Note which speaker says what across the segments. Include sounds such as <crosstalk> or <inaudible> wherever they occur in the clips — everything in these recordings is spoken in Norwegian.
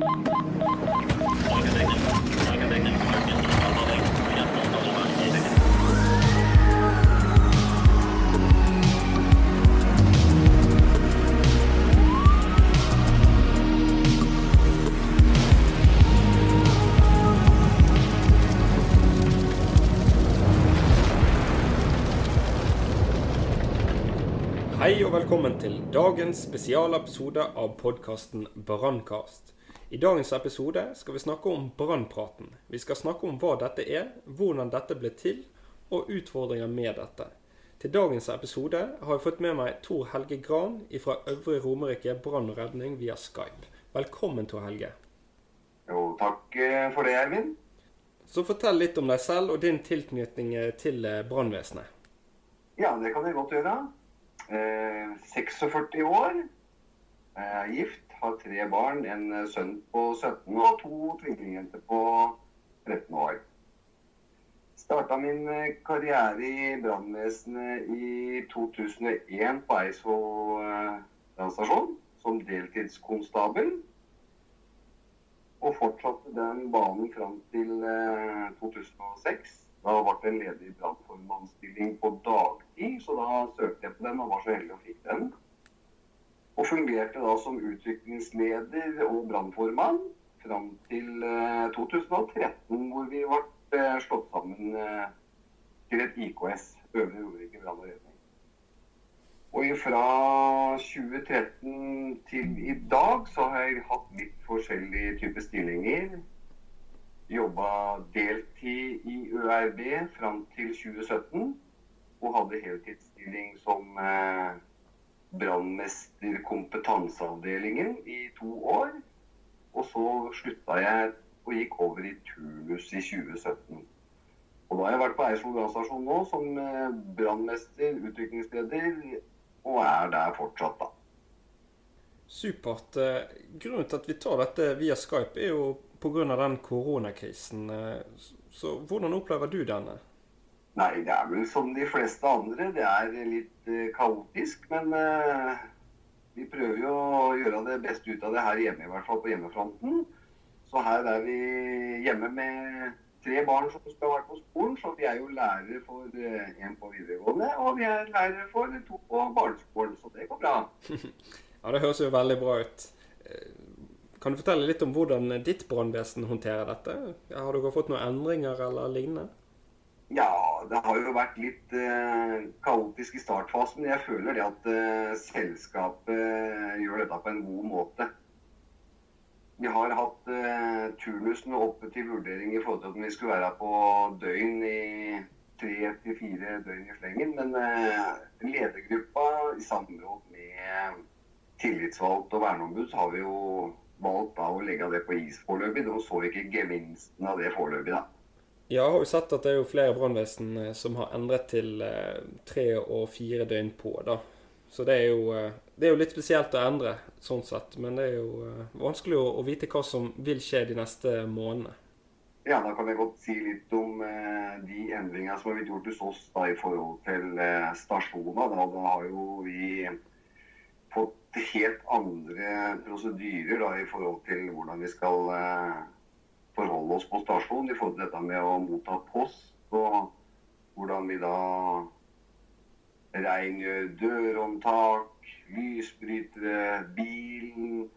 Speaker 1: Hei og velkommen til dagens spesialepisode av podkasten Brannkast. I dagens episode skal vi snakke om brannpraten. Vi skal snakke om hva dette er, hvordan dette ble til, og utfordringer med dette. Til dagens episode har jeg fått med meg Tor Helge Gran fra Øvre Romerike brann og redning via Skype. Velkommen, Tor Helge.
Speaker 2: Jo, takk eh, for det, Eivind.
Speaker 1: Så fortell litt om deg selv og din tilknytning eh, til eh, brannvesenet.
Speaker 2: Ja, det kan jeg godt gjøre. Eh, 46 år. Jeg er gift, har tre barn. En eh, sønn på 17 og to tvillingjenter på 13 år. Starta min eh, karriere i brannvesenet i 2001 på Eidsvoll eh, brannstasjon som deltidskonstabel. Og fortsatte den banen fram til eh, 2006. Da ble det en ledig brannformannsstilling på dagtid, så da søkte jeg på den og var så heldig og fikk den. Og fungerte da som utviklingsleder og brannformann fram til eh, 2013, hvor vi ble eh, slått sammen eh, til et IKS, Øvre Romerike brann og redning. Og fra 2013 til i dag så har jeg hatt litt forskjellige typer stillinger. Jobba deltid i ØRB fram til 2017. Og hadde heltidsstilling som eh, brannmester kompetanseavdelingen i to år. Og så slutta jeg og gikk over i turnus i 2017. Og da har jeg vært på Eidsvoll brannstasjon nå som eh, brannmester, utviklingsleder, og er der fortsatt, da.
Speaker 1: Supert. Eh, Grunnen til at vi tar dette via Skype, er jo pga. den koronakrisen. Eh, Så hvordan opplever du denne?
Speaker 2: Nei, det er vel som de fleste andre. Det er litt eh, kaotisk. Men eh, vi prøver jo å gjøre det beste ut av det her hjemme, i hvert fall på hjemmefronten. Så her er vi hjemme med tre barn som skal være på skolen. Så vi er jo lærere for én på videregående, og vi er lærere for to på barneskolen. Så det går bra. <laughs>
Speaker 1: Ja, Det høres jo veldig bra ut. Eh, Kan du fortelle litt om hvordan ditt brannvesen håndterer dette? Har dere fått noen endringer eller lignende?
Speaker 2: Ja, det har jo vært litt eh, kaotisk i startfasen. Jeg føler det at eh, selskapet gjør dette på en god måte. Vi har hatt eh, turnusene oppe til vurdering i forhold til om vi skulle være på døgn i tre til fire døgn i slengen. Men eh, ledergruppa i samråd med tillitsvalgt og verneombud, har vi jo valgt da å legge det på is foreløpig. De så ikke gevinsten av det foreløpig, da.
Speaker 1: Ja, har jo sett at det er jo flere brannvesen eh, som har endret til eh, tre og fire døgn på, da. Så det er, jo, eh, det er jo litt spesielt å endre, sånn sett. Men det er jo vanskelig å, å vite hva som vil skje de neste månedene.
Speaker 2: Ja, da kan jeg godt si litt om eh, de endringene som har blitt gjort hos oss da, i forhold til eh, stasjoner. Da, da har jo vi fått helt andre prosedyrer da, i forhold til hvordan vi skal eh, forholde oss på stasjonen I forhold til dette med å motta post, og hvordan vi da rengjør dørhåndtak, lysbrytere, bilen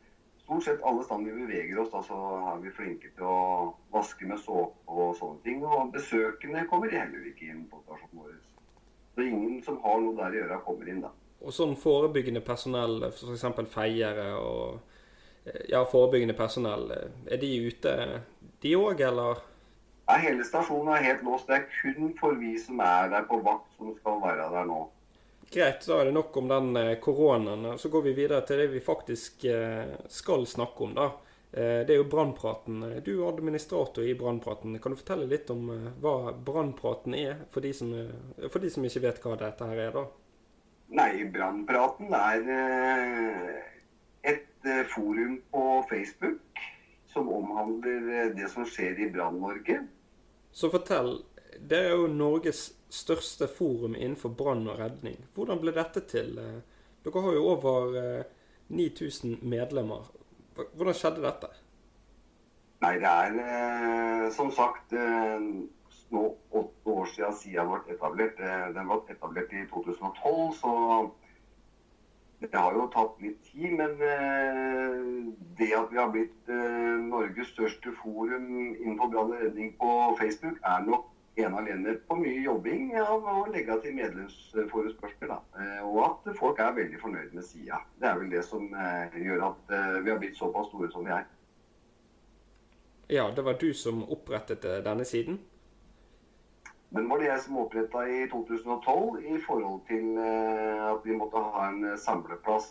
Speaker 2: stort sett alle steder vi beveger oss, da, så er vi flinke til å vaske med såpe og sånne ting. Og besøkende kommer heller ikke inn på stasjonen vår. Så ingen som har noe der å gjøre, kommer inn, da.
Speaker 1: Og sånn forebyggende personell, f.eks. feiere og eh, ja, forebyggende personell, eh, er de ute de òg, eller?
Speaker 2: Ja, hele stasjonen er helt låst. Det er kun for vi som er der på vakt, som skal være der nå.
Speaker 1: Greit, da er det nok om den eh, koronaen. Så går vi videre til det vi faktisk eh, skal snakke om, da. Eh, Det er jo brannpraten. Du er administrator i brannpraten. Kan du fortelle litt om hva brannpraten er, for de, som, for de som ikke vet hva dette her er, da?
Speaker 2: Nei, Brannpraten er et forum på Facebook som omhandler eh, det som skjer i Brann-Norge.
Speaker 1: Så fortell. Det er jo Norges største forum innenfor brann og redning. Hvordan ble dette til? Eh, Dere har jo over eh, 9000 medlemmer. Hvordan skjedde dette?
Speaker 2: Nei, det er eh, som sagt eh, nå åtte år siden SIA ble etablert. Eh, den ble etablert i 2012, så det har jo tatt litt tid. Men eh, det at vi har blitt eh, Norges største forum innenfor brann og redning på Facebook, er nok ene alene på mye jobbing av å legge til medlemsforespørsler. Eh, Og at folk er veldig fornøyd med sida. Det er vel det som gjør at vi har blitt såpass store som vi er.
Speaker 1: Ja, det var du som opprettet denne siden.
Speaker 2: Men var det jeg som oppretta i 2012 i forhold til eh, at vi måtte ha en eh, samleplass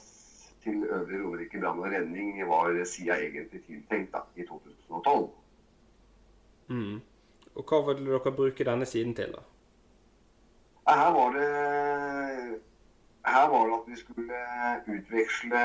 Speaker 2: til Øvre Romerike brann og redning, var sida egentlig tiltenkt da, i 2012.
Speaker 1: Mm. Og hva ville dere bruke denne siden til, da?
Speaker 2: Her var det her var det at vi skulle utveksle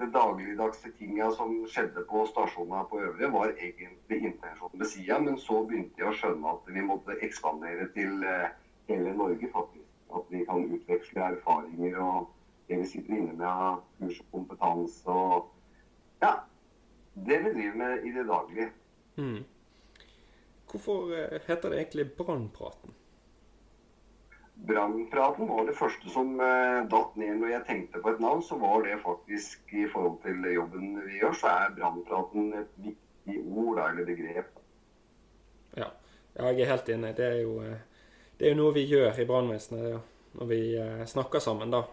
Speaker 2: det dagligdagse tinga som skjedde på stasjonene på Øvre, var egentlig intensjonen med sida, men så begynte jeg å skjønne at vi måtte ekspandere til eh, hele Norge, faktisk. At vi kan utveksle erfaringer og det vi sitter inne med av kurs og kompetanse og Ja. Det vi driver med i det daglige.
Speaker 1: Mm. Hvorfor eh, heter det egentlig Brannpraten?
Speaker 2: Brannpraten var det første som eh, datt ned når jeg tenkte på et navn. Så var det faktisk i forhold til jobben vi gjør, så er brannpraten et viktig ord eller begrep.
Speaker 1: Ja. jeg er helt enig. Det er jo, eh, det er jo noe vi gjør i brannvesenet når vi eh, snakker sammen da,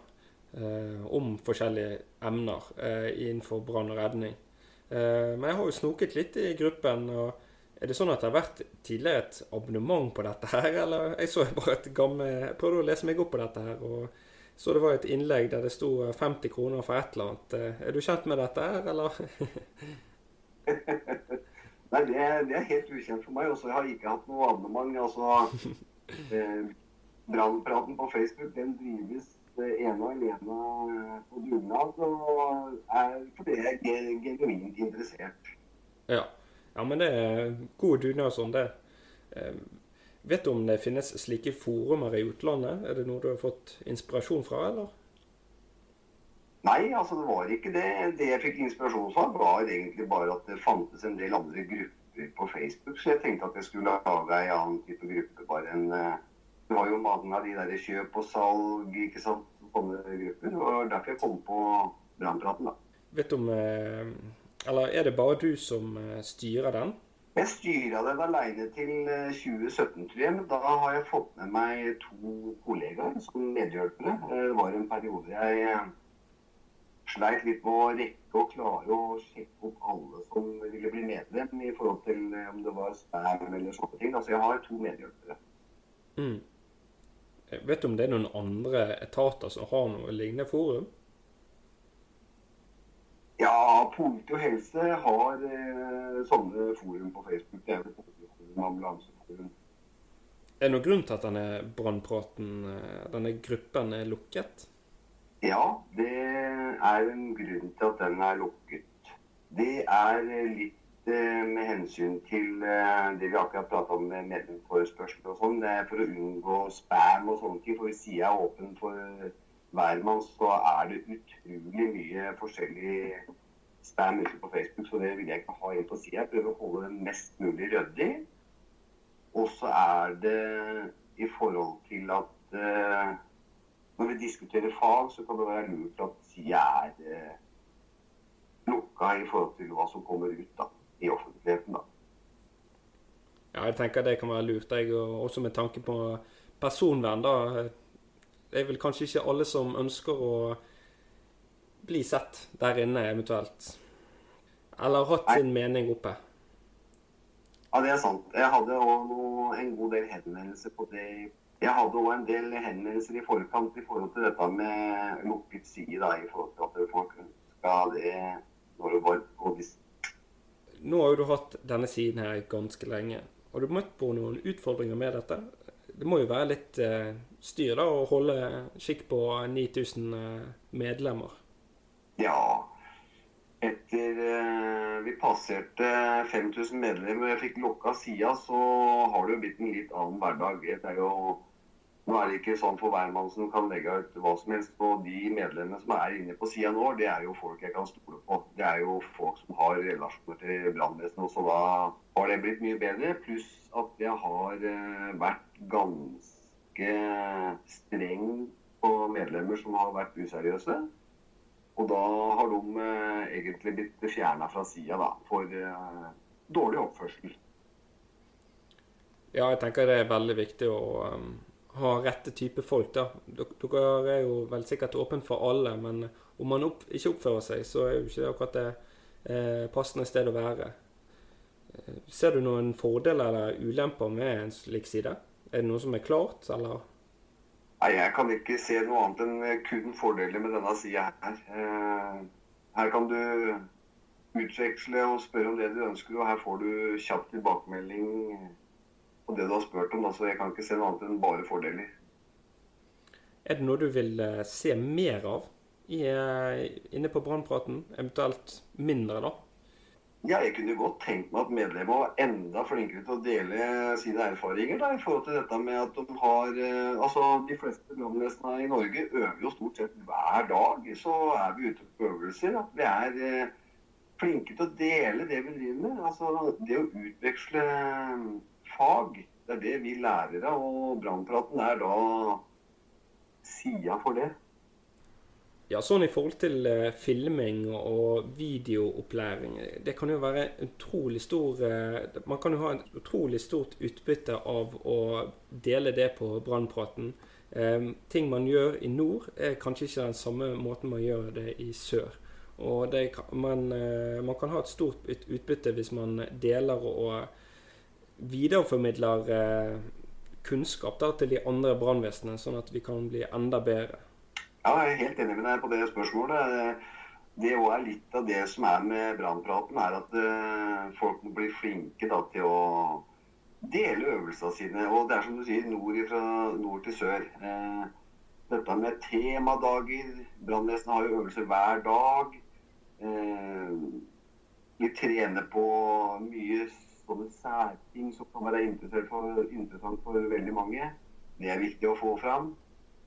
Speaker 1: om forskjellige emner innenfor brann og redning. Men jeg har jo snoket litt i gruppen. og Er det sånn at det har vært tidligere et abonnement på dette her, eller? Jeg så bare et gammel Jeg prøvde å lese meg opp på dette her, og så det var et innlegg der det sto 50 kroner for et eller annet. Eh, Er du kjent med dette her, eller? <laughs>
Speaker 2: Nei, det, det er helt ukjent for meg. Også jeg har ikke hatt noe abonnement. Altså, <laughs> eh, Brannpraten på Facebook den drives eh, ene og alene eh, på dugnad. Og er det jeg er ge- genuint interessert.
Speaker 1: Ja. Ja, men det er god dugnad sånn, det. Eh, Vet du om det finnes slike forumer i utlandet? Er det noe du har fått inspirasjon fra, eller?
Speaker 2: Nei, altså det var ikke det. Det jeg fikk inspirasjon fra, var egentlig bare at det fantes en del andre grupper på Facebook. Så jeg tenkte at jeg skulle lage ei annen type gruppe. bare en... eh, Det var jo mange av de der kjøp og salg, ikke sant. Sånne grupper. Det var derfor jeg kom på Brannpraten, da.
Speaker 1: Vet du om eh, Eller er det bare du som eh, styrer den?
Speaker 2: Jeg styra den aleine til eh, 2017, tror jeg. Da har jeg fått med meg to kollegaer som medhjelpere. Eh, Det var en periode jeg eh, sleit litt med å rekke og klare å sjekke opp alle som ville bli medlem, i forhold til eh, om det var spam eller sånne ting. Altså jeg har to medhjelpere.
Speaker 1: Mm. Jeg Vet du om det er noen andre etater som har noe lignende forum?
Speaker 2: Ja, politi og helse har eh, sånne forum på Facebook. Det er vel politiforum, ambulanseforum.
Speaker 1: Er det noen grunn til at denne brannpraten, eh, denne gruppen, er lukket?
Speaker 2: Ja, det er en grunn til at den er lukket. Det er eh, litt eh, med hensyn til eh, det vi akkurat prata om med medlemsforespørsel og sånn. Det er for å unngå spam og sånne ting. For sida er åpen for hvermann, så er det utrolig mye forskjellig spam ute på Facebook. Så det vil jeg ikke ha inn på sida. Jeg prøver å holde det mest mulig ryddig. Og så er det i forhold til at uh, når vi diskuterer fag, så kan det være lurt at sida er uh, lukka i forhold til hva som kommer ut da, i offentligheten. da.
Speaker 1: Ja, jeg tenker det kan være lurt. Jeg, og også med tanke på personvern, da. Det er vel kanskje ikke alle som ønsker å bli sett der inne, eventuelt. Eller har hatt sin mening oppe.
Speaker 2: Ja, det er sant. Jeg hadde òg en god del henvendelser på det. Jeg hadde òg en del henvendelser i forkant i forhold til dette med lukket side. da, I forhold til at folk ønska det når det var på
Speaker 1: Nå har jo du hatt denne siden her ganske lenge. Har du møtt på noen utfordringer med dette? Det må jo være litt eh, styr da, å holde skikk på 9000 eh, medlemmer.
Speaker 2: Ja. Etter eh, vi passerte 5000 medlemmer og jeg fikk lukka sida, så har det jo blitt en litt annen hverdag. Det er jo Nå er det ikke sånn for hvermann som kan legge ut hva som helst. Og de medlemmene som er inne på sida nå, det er jo folk jeg kan stole på. Det er jo folk som har relasjoner til brannvesenet. Så da har det blitt mye bedre. Pluss at jeg har eh, vært ganske streng på medlemmer som har vært useriøse. Og da har de eh, egentlig blitt fjerna fra sida da, for eh, dårlig oppførsel.
Speaker 1: Ja, jeg tenker det er veldig viktig å ha rette type folk, da. Dere er jo vel sikkert åpne for alle, men om man opp, ikke oppfører seg, så er jo ikke det akkurat det eh, passende sted å være. Ser du noen fordeler eller ulemper med en slik side? Er det noe som er klart, eller?
Speaker 2: Nei, Jeg kan ikke se noe annet enn kun fordeler med denne sida her. Eh, her kan du utveksle og spørre om det du ønsker, og her får du kjapp tilbakemelding på det du har spurt om. Så jeg kan ikke se noe annet enn bare fordeler.
Speaker 1: Er det noe du vil eh, se mer av eh, inne på Brannpraten? Eventuelt mindre, da?
Speaker 2: Ja, jeg kunne godt tenkt meg at medlemmene var enda flinkere til å dele sine erfaringer da, i forhold til dette med at de har eh, Altså, de fleste brannvesenene i Norge øver jo stort sett hver dag. Så er vi ute på øvelser. At vi er flinke til å dele det vi driver med. Altså, det å utveksle fag. Det er det vi lærer av, og brannpraten er da sida for det.
Speaker 1: Ja, sånn i forhold til uh, filming og videoopplæring Det kan jo være utrolig stor uh, Man kan jo ha et utrolig stort utbytte av å dele det på brannpraten. Um, ting man gjør i nord, er kanskje ikke den samme måten man gjør det i sør. Og det, man, uh, man, kan ha et stort utbytte hvis man deler og videreformidler kunnskap da, til de andre brannvesenene, sånn at vi kan bli enda bedre.
Speaker 2: Ja, jeg er helt enig med deg på det spørsmålet. Det òg er litt av det som er med brannpraten, er at uh, folk må bli flinke da, til å dele øvelsene sine. Og det er som du sier, nord fra nord til sør. Uh, dette med temadager. Brannvesenet har jo øvelser hver dag. Uh, vi trener på mye sånne særting som kan være interessant for, veldig mange. Det er viktig å få fram.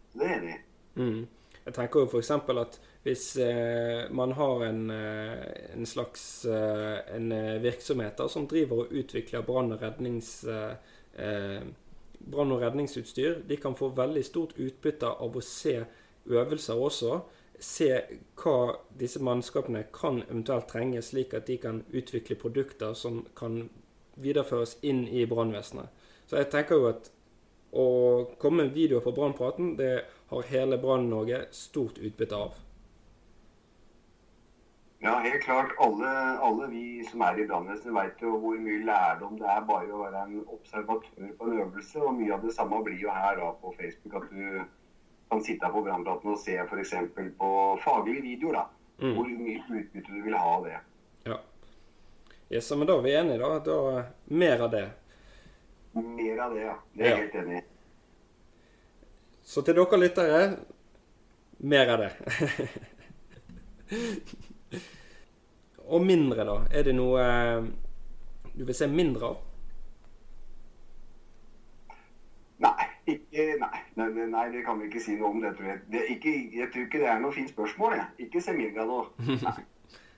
Speaker 2: Så det er jeg enig i.
Speaker 1: Mm. Jeg tenker jo f.eks. at hvis eh, man har en, eh, en slags eh, en virksomhet da, som driver og utvikler brann- og, rednings, brann og redningsutstyr, de kan få veldig stort utbytte av å se øvelser også. Se hva disse mannskapene kan eventuelt trenge, slik at de kan utvikle produkter som kan videreføres inn i brannvesenet. Så jeg tenker jo at å komme med videoer på Brannpraten, det har hele Brann-Norge stort utbytte av.
Speaker 2: Ja, helt klart. Alle, alle vi som er i brannvesenet vet jo hvor mye lærdom det er bare å være en observatør på en øvelse. Og mye av det samme blir jo her da på Facebook. At du kan sitte på brannplaten og se f.eks. på faglige videoer. da. Mm. Hvor mye utbytte du vil ha av det.
Speaker 1: Ja. Yes, men da er vi enige, da. da mer av det.
Speaker 2: Mer av det, ja. Det er jeg ja. helt enig i.
Speaker 1: Så til dere lyttere mer av det. Og mindre, da? Er det noe eh, du vil se mindre av?
Speaker 2: Nei, ikke, nei, nei, nei, det kan vi ikke si noe om. det, tror jeg. Det, ikke, jeg tror ikke det er noe fint spørsmål. Jeg. Ikke se mindre av noe.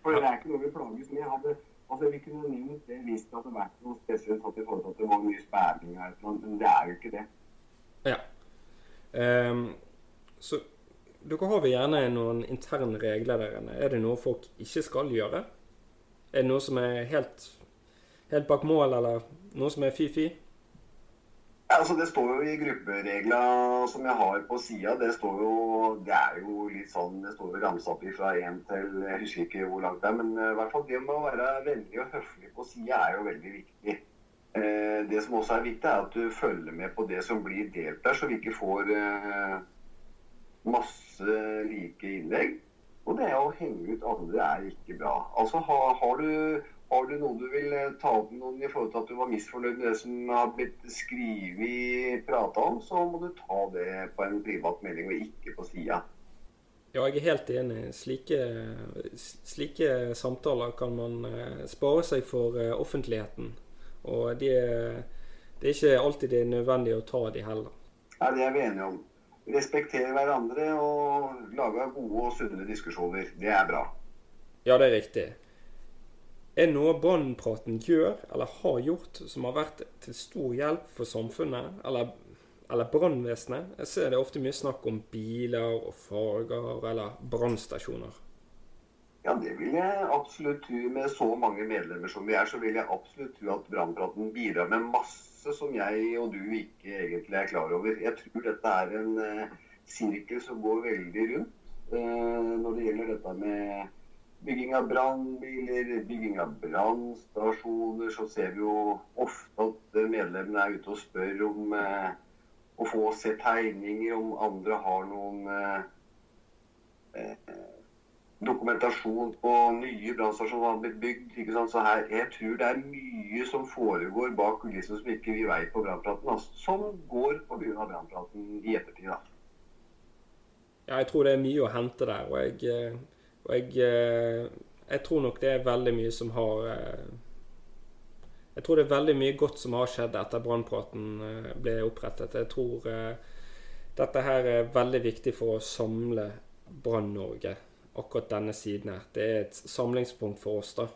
Speaker 2: For det er ikke noe vi plages med. Hadde Altså, Vi kunne nevnt det hvis det hadde vært noe spesielt i forhold til det var mye sperring her, men det er jo ikke det.
Speaker 1: Ja. Um, så dere har vel gjerne noen interne regler der inne. Er det noe folk ikke skal gjøre? Er det noe som er helt, helt bak mål, eller noe som er fy-fy?
Speaker 2: altså Det står jo i grupperegla som jeg har på sida. Det står jo Det er jo litt sånn Det står jo ramsa opp fra én til Jeg husker ikke hvor langt det er. Men eh, i hvert fall det med å være vennlig og høflig på sida er jo veldig viktig. Eh, det som også er viktig, er at du følger med på det som blir delt der, så vi ikke får eh, masse like innlegg. Og det å henge ut andre er ikke bra. Altså har, har du har du noe du vil eh, ta opp med noen i forhold til at du var misfornøyd med det som har blitt skrevet, prata om, så må du ta det på en privat melding og ikke på sida.
Speaker 1: Ja, jeg er helt enig. Slike, slike, samtaler kan man spare seg for offentligheten. Og de, det er ikke alltid det er nødvendig å ta de heller.
Speaker 2: Ja, Det er vi enige om. Respektere hverandre og lage gode og sunne diskusjoner. Det er bra.
Speaker 1: Ja, det er riktig. Er noe brannpraten gjør eller har gjort som har vært til stor hjelp for samfunnet eller, eller brannvesenet? Jeg ser det ofte mye snakk om biler og farger eller brannstasjoner.
Speaker 2: Ja, det vil jeg absolutt tro. Med så mange medlemmer som vi er, så vil jeg absolutt tro at brannpraten bidrar med masse som jeg og du ikke egentlig er klar over. Jeg tror dette er en uh, sirkel som går veldig rundt uh, når det gjelder dette med bygging av brannbiler, bygging av brannstasjoner. Så ser vi jo ofte at medlemmene er ute og spør om eh, å få se tegninger, om andre har noen dokumentasjon på nye brannstasjoner som har blitt bygd. ikke sant? Så her, Jeg tror det er mye som foregår bak kulissene som ikke vi vet på brannpraten. Altså, som går pga. brannpraten i ettertid. da.
Speaker 1: Ja, jeg tror det er mye å hente der. Og jeg, eh, og jeg, eh, jeg tror nok det er veldig mye som har eh, Jeg tror det er veldig mye godt som har skjedd etter brannpraten ble opprettet. Jeg tror dette her er veldig viktig for å samle Brann-Norge akkurat denne siden her. Det er et samlingspunkt for oss, da.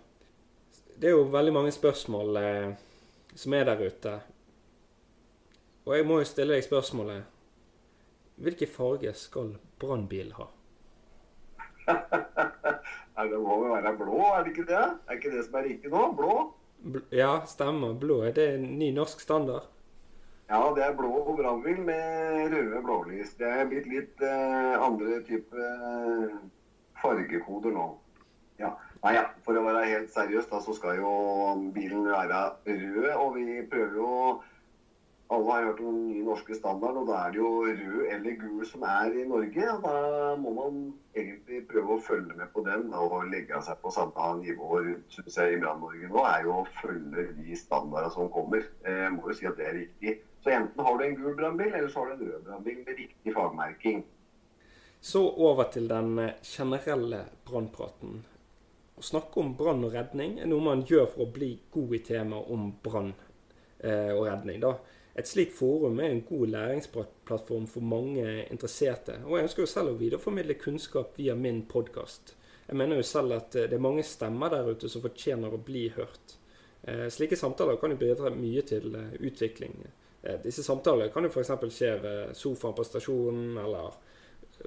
Speaker 1: Det er jo veldig mange spørsmål eh, som er der ute. Og jeg må jo stille deg spørsmålet Hvilken farge skal brannbil ha? <laughs>
Speaker 2: Nei, det må jo være blå, er det ikke det? Er ikke det som er riktig nå? Blå?
Speaker 1: Bl ja, stemmer. Blå. Er det en ny norsk standard?
Speaker 2: Ja, det er blå brannbil med røde blålys. Det er blitt litt eh, andre type eh, fargekoder nå. Ja. Nei, ja. For å være helt seriøs, da, så skal jo bilen være rød. Og vi prøver jo Alle har hørt om nye norske standarden, og da er det jo rød eller gul som er i Norge. og Da må man egentlig prøve å følge med på den og legge seg på samme nivå rundt synes jeg, i Brann-Norge nå. er jo å følge de standardene som kommer. Jeg må jo si at det er riktig. Så enten har du en gul brannbil, eller så har du en rød brannbil med riktig fagmerking.
Speaker 1: Så over til den eh, generelle brannpraten. Å snakke om brann og redning er noe man gjør for å bli god i temaet om brann eh, og redning. Da. Et slikt forum er en god læringsplattform for mange interesserte. Og jeg ønsker jo selv å videreformidle kunnskap via min podkast. Jeg mener jo selv at eh, det er mange stemmer der ute som fortjener å bli hørt. Slike samtaler kan jo bidra mye til utvikling. Disse samtalene kan jo f.eks. skje ved sofaen på stasjonen, eller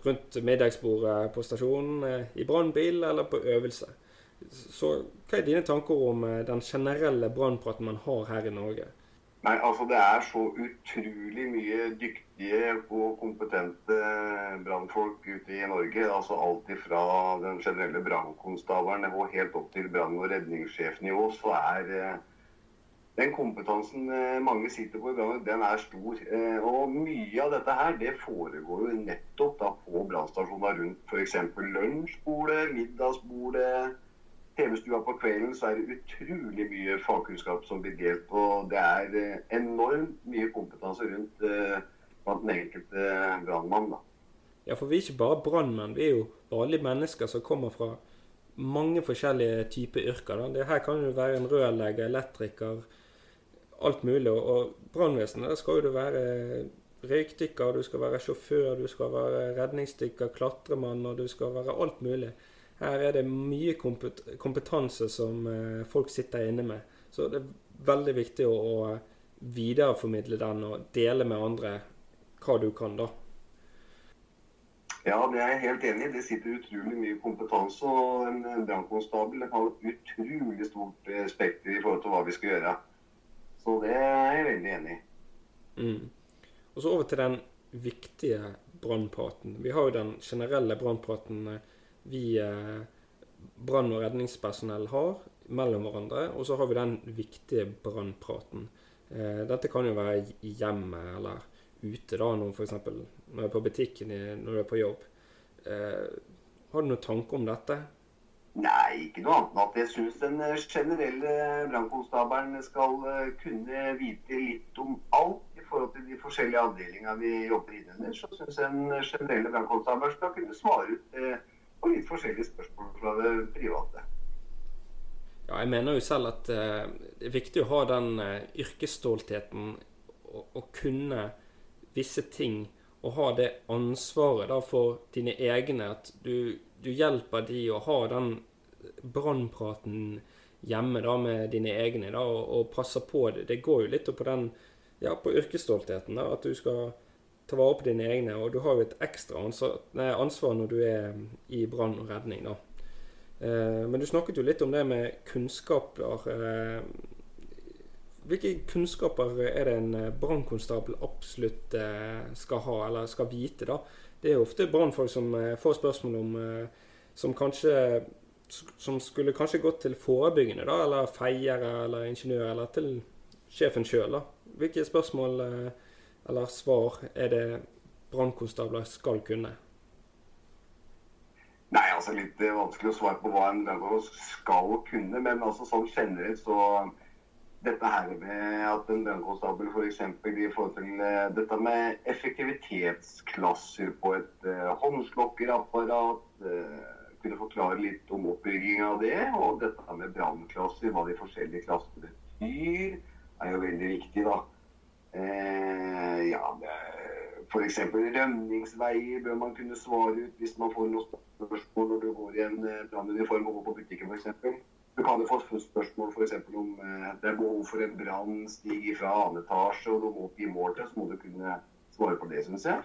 Speaker 1: rundt middagsbordet på stasjonen, eh, i brannbil eller på øvelse. Så hva er dine tanker om eh, den generelle brannpraten man har her i Norge?
Speaker 2: Nei, altså Det er så utrolig mye dyktige og kompetente brannfolk ute i Norge. altså Alt fra den generelle brannkonstabelen og helt opp til brann- og redningssjefnivå, så er eh, den kompetansen eh, mange sitter på i brann, den er stor. Eh, og mye av dette her, det foregår jo nettopp da på brannstasjoner rundt f.eks. lunsjbordet, middagsbordet, TV-stua på kvelden, så er det utrolig mye fagkunnskap som blir delt. Og det er eh, enormt mye kompetanse rundt blant den enkelte brannmann.
Speaker 1: Ja, for vi er ikke bare brannmenn. Vi er jo vanlige mennesker som kommer fra mange forskjellige typer yrker. Da. Det her kan jo være en rørlegger, elektriker, alt mulig. Og brannvesenet skal jo du være røykdykker, du skal være sjåfør, du skal være redningsdykker, klatremann, og du skal være alt mulig. Her er det mye kompetanse som eh, folk sitter inne med. Så det er veldig viktig å videreformidle den og dele med andre hva du kan, da.
Speaker 2: Ja, det er jeg helt enig i. Det sitter utrolig mye kompetanse. Og en brannkonstabel har utrolig stort eh, spekter i forhold til hva vi skal gjøre. Så det er jeg veldig enig i.
Speaker 1: Mm. Og så over til den viktige brannpraten. Vi har jo den generelle brannpraten eh, vi eh, brann- og redningspersonell har mellom hverandre. Og så har vi den viktige brannpraten. Eh, dette kan jo være i hjemmet eller ute, da, når f.eks. når du er på butikken når du er på jobb. har du noen tanke om dette?
Speaker 2: Nei, ikke noe annet enn at jeg syns den eh, generelle brannkonstabelen skal eh, kunne vite litt om alt i forhold til de forskjellige avdelingene vi jobber innunder. Så syns jeg den generelle brannkonstabelen skal kunne svare ut eh, på litt forskjellige spørsmål fra det private.
Speaker 1: Ja, jeg mener jo selv at det er viktig å ha den yrkesstoltheten og kunne visse ting og ha det ansvaret da for dine egne. At du, du hjelper de å ha den brannpraten hjemme da med dine egne da, og, og passer på det. Det går jo litt på den ja, på yrkesstoltheten. da, At du skal ta vare på dine egne. Og du har jo et ekstra ansvar, nei, ansvar når du er i brann og redning. da. Eh, men du snakket jo litt om det med kunnskaper. Eh, hvilke kunnskaper er det en eh, brannkonstabel absolutt eh, skal ha, eller skal vite? da? Det er jo ofte brannfolk som eh, får spørsmål om som kanskje som skulle kanskje gått til forebyggende, da, eller feiere eller ingeniør, eller til sjefen sjøl. Hvilke spørsmål eller svar er det brannkonstabler skal kunne?
Speaker 2: Nei, altså litt vanskelig å svare på hva en brannkonstabel skal kunne. Men altså sånn generelt så dette her med at en brannkonstabel f.eks. For i forhold til uh, dette med effektivitetsklasser på et uh, håndslokkerapparat uh, Kunne forklare litt om oppbygginga av det. Og dette med brannklasser, hva de forskjellige klassene betyr, er jo veldig viktig, da. Eh, ja, F.eks. rømningsveier bør man kunne svare ut hvis man får noen spørsmål når du går i en brannuniform og går på butikken f.eks. Du kan jo få spørsmål f.eks. om eh, det er behov for en brannstig fra annen etasje, og du må opp i mål til, så må du kunne svare på det, syns jeg.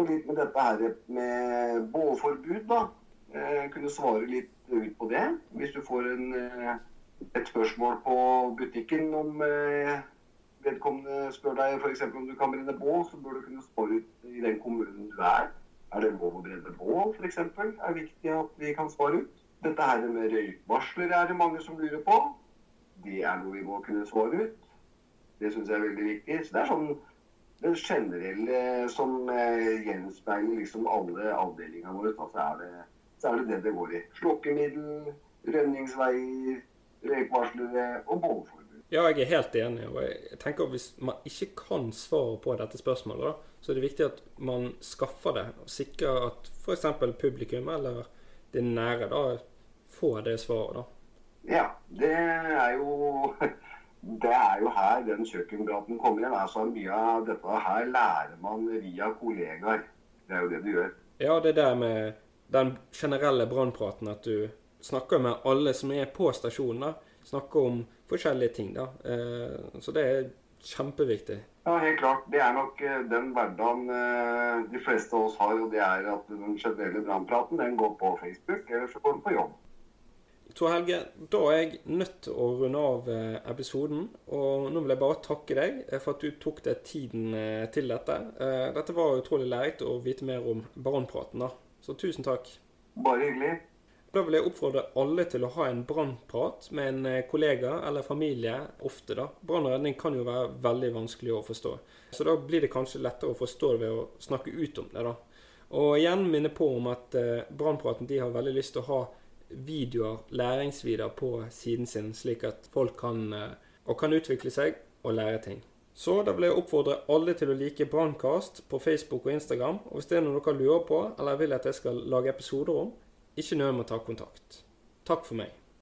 Speaker 2: Og litt med dette her med bålforbud, da. Eh, kunne svare litt ut på det. Hvis du får en, eh, et spørsmål på butikken om eh, vedkommende spør deg f.eks. om du kan brenne bål, så bør du kunne spørre ut i den kommunen du er. Er det lov å brenne bål, f.eks.? er viktig at vi kan svare ut. Dette her med røykvarsler er det mange som lurer på. Det er noe vi må kunne svare ut. Det syns jeg er veldig viktig. Så det er sånn det generelle som gjenspeiler liksom alle avdelingene våre. Så er, det, så er det det det går i. Slokkemiddel, rønningsveier, røykvarslere og bålforbud.
Speaker 1: Ja, jeg er helt enig. og jeg tenker at Hvis man ikke kan svaret på dette spørsmålet, da, så er det viktig at man skaffer det. og Sikrer at f.eks. publikum eller det nære da, får det svaret, da?
Speaker 2: Ja, det er jo <laughs> det er jo her den kjøkkenpraten kommer inn. Altså, mye av dette her lærer man via kollegaer. Det er jo det du gjør.
Speaker 1: Ja, det der med den generelle brannpraten, at du snakker med alle som er på stasjonen. da. Snakker om forskjellige ting. da. Eh, så det er kjempeviktig.
Speaker 2: Ja, helt klart. Det er nok eh, den hverdagen eh, de fleste av oss har. Og det er at den generelle brannpraten den går på Facebook, eller så går den på jobb.
Speaker 1: Tor Helge, da er jeg nødt til å runde av episoden. Og nå vil jeg bare takke deg for at du tok deg tiden til dette. Dette var utrolig lærerikt å vite mer om brannpraten. Så tusen takk.
Speaker 2: Bare hyggelig.
Speaker 1: Da vil jeg oppfordre alle til å ha en brannprat med en kollega eller familie ofte. da. Brann og redning kan jo være veldig vanskelig å forstå. Så da blir det kanskje lettere å forstå det ved å snakke ut om det. da. Og igjen minne på om at brannpraten de har veldig lyst til å ha videoer, læringsvideoer på siden sin, slik at folk kan, eh, og kan utvikle seg og lære ting. Så da vil jeg oppfordre alle til å like Brannkast på Facebook og Instagram. Og hvis det er noe dere lurer på, eller vil at jeg skal lage episoder om, ikke nøl med å ta kontakt. Takk for meg.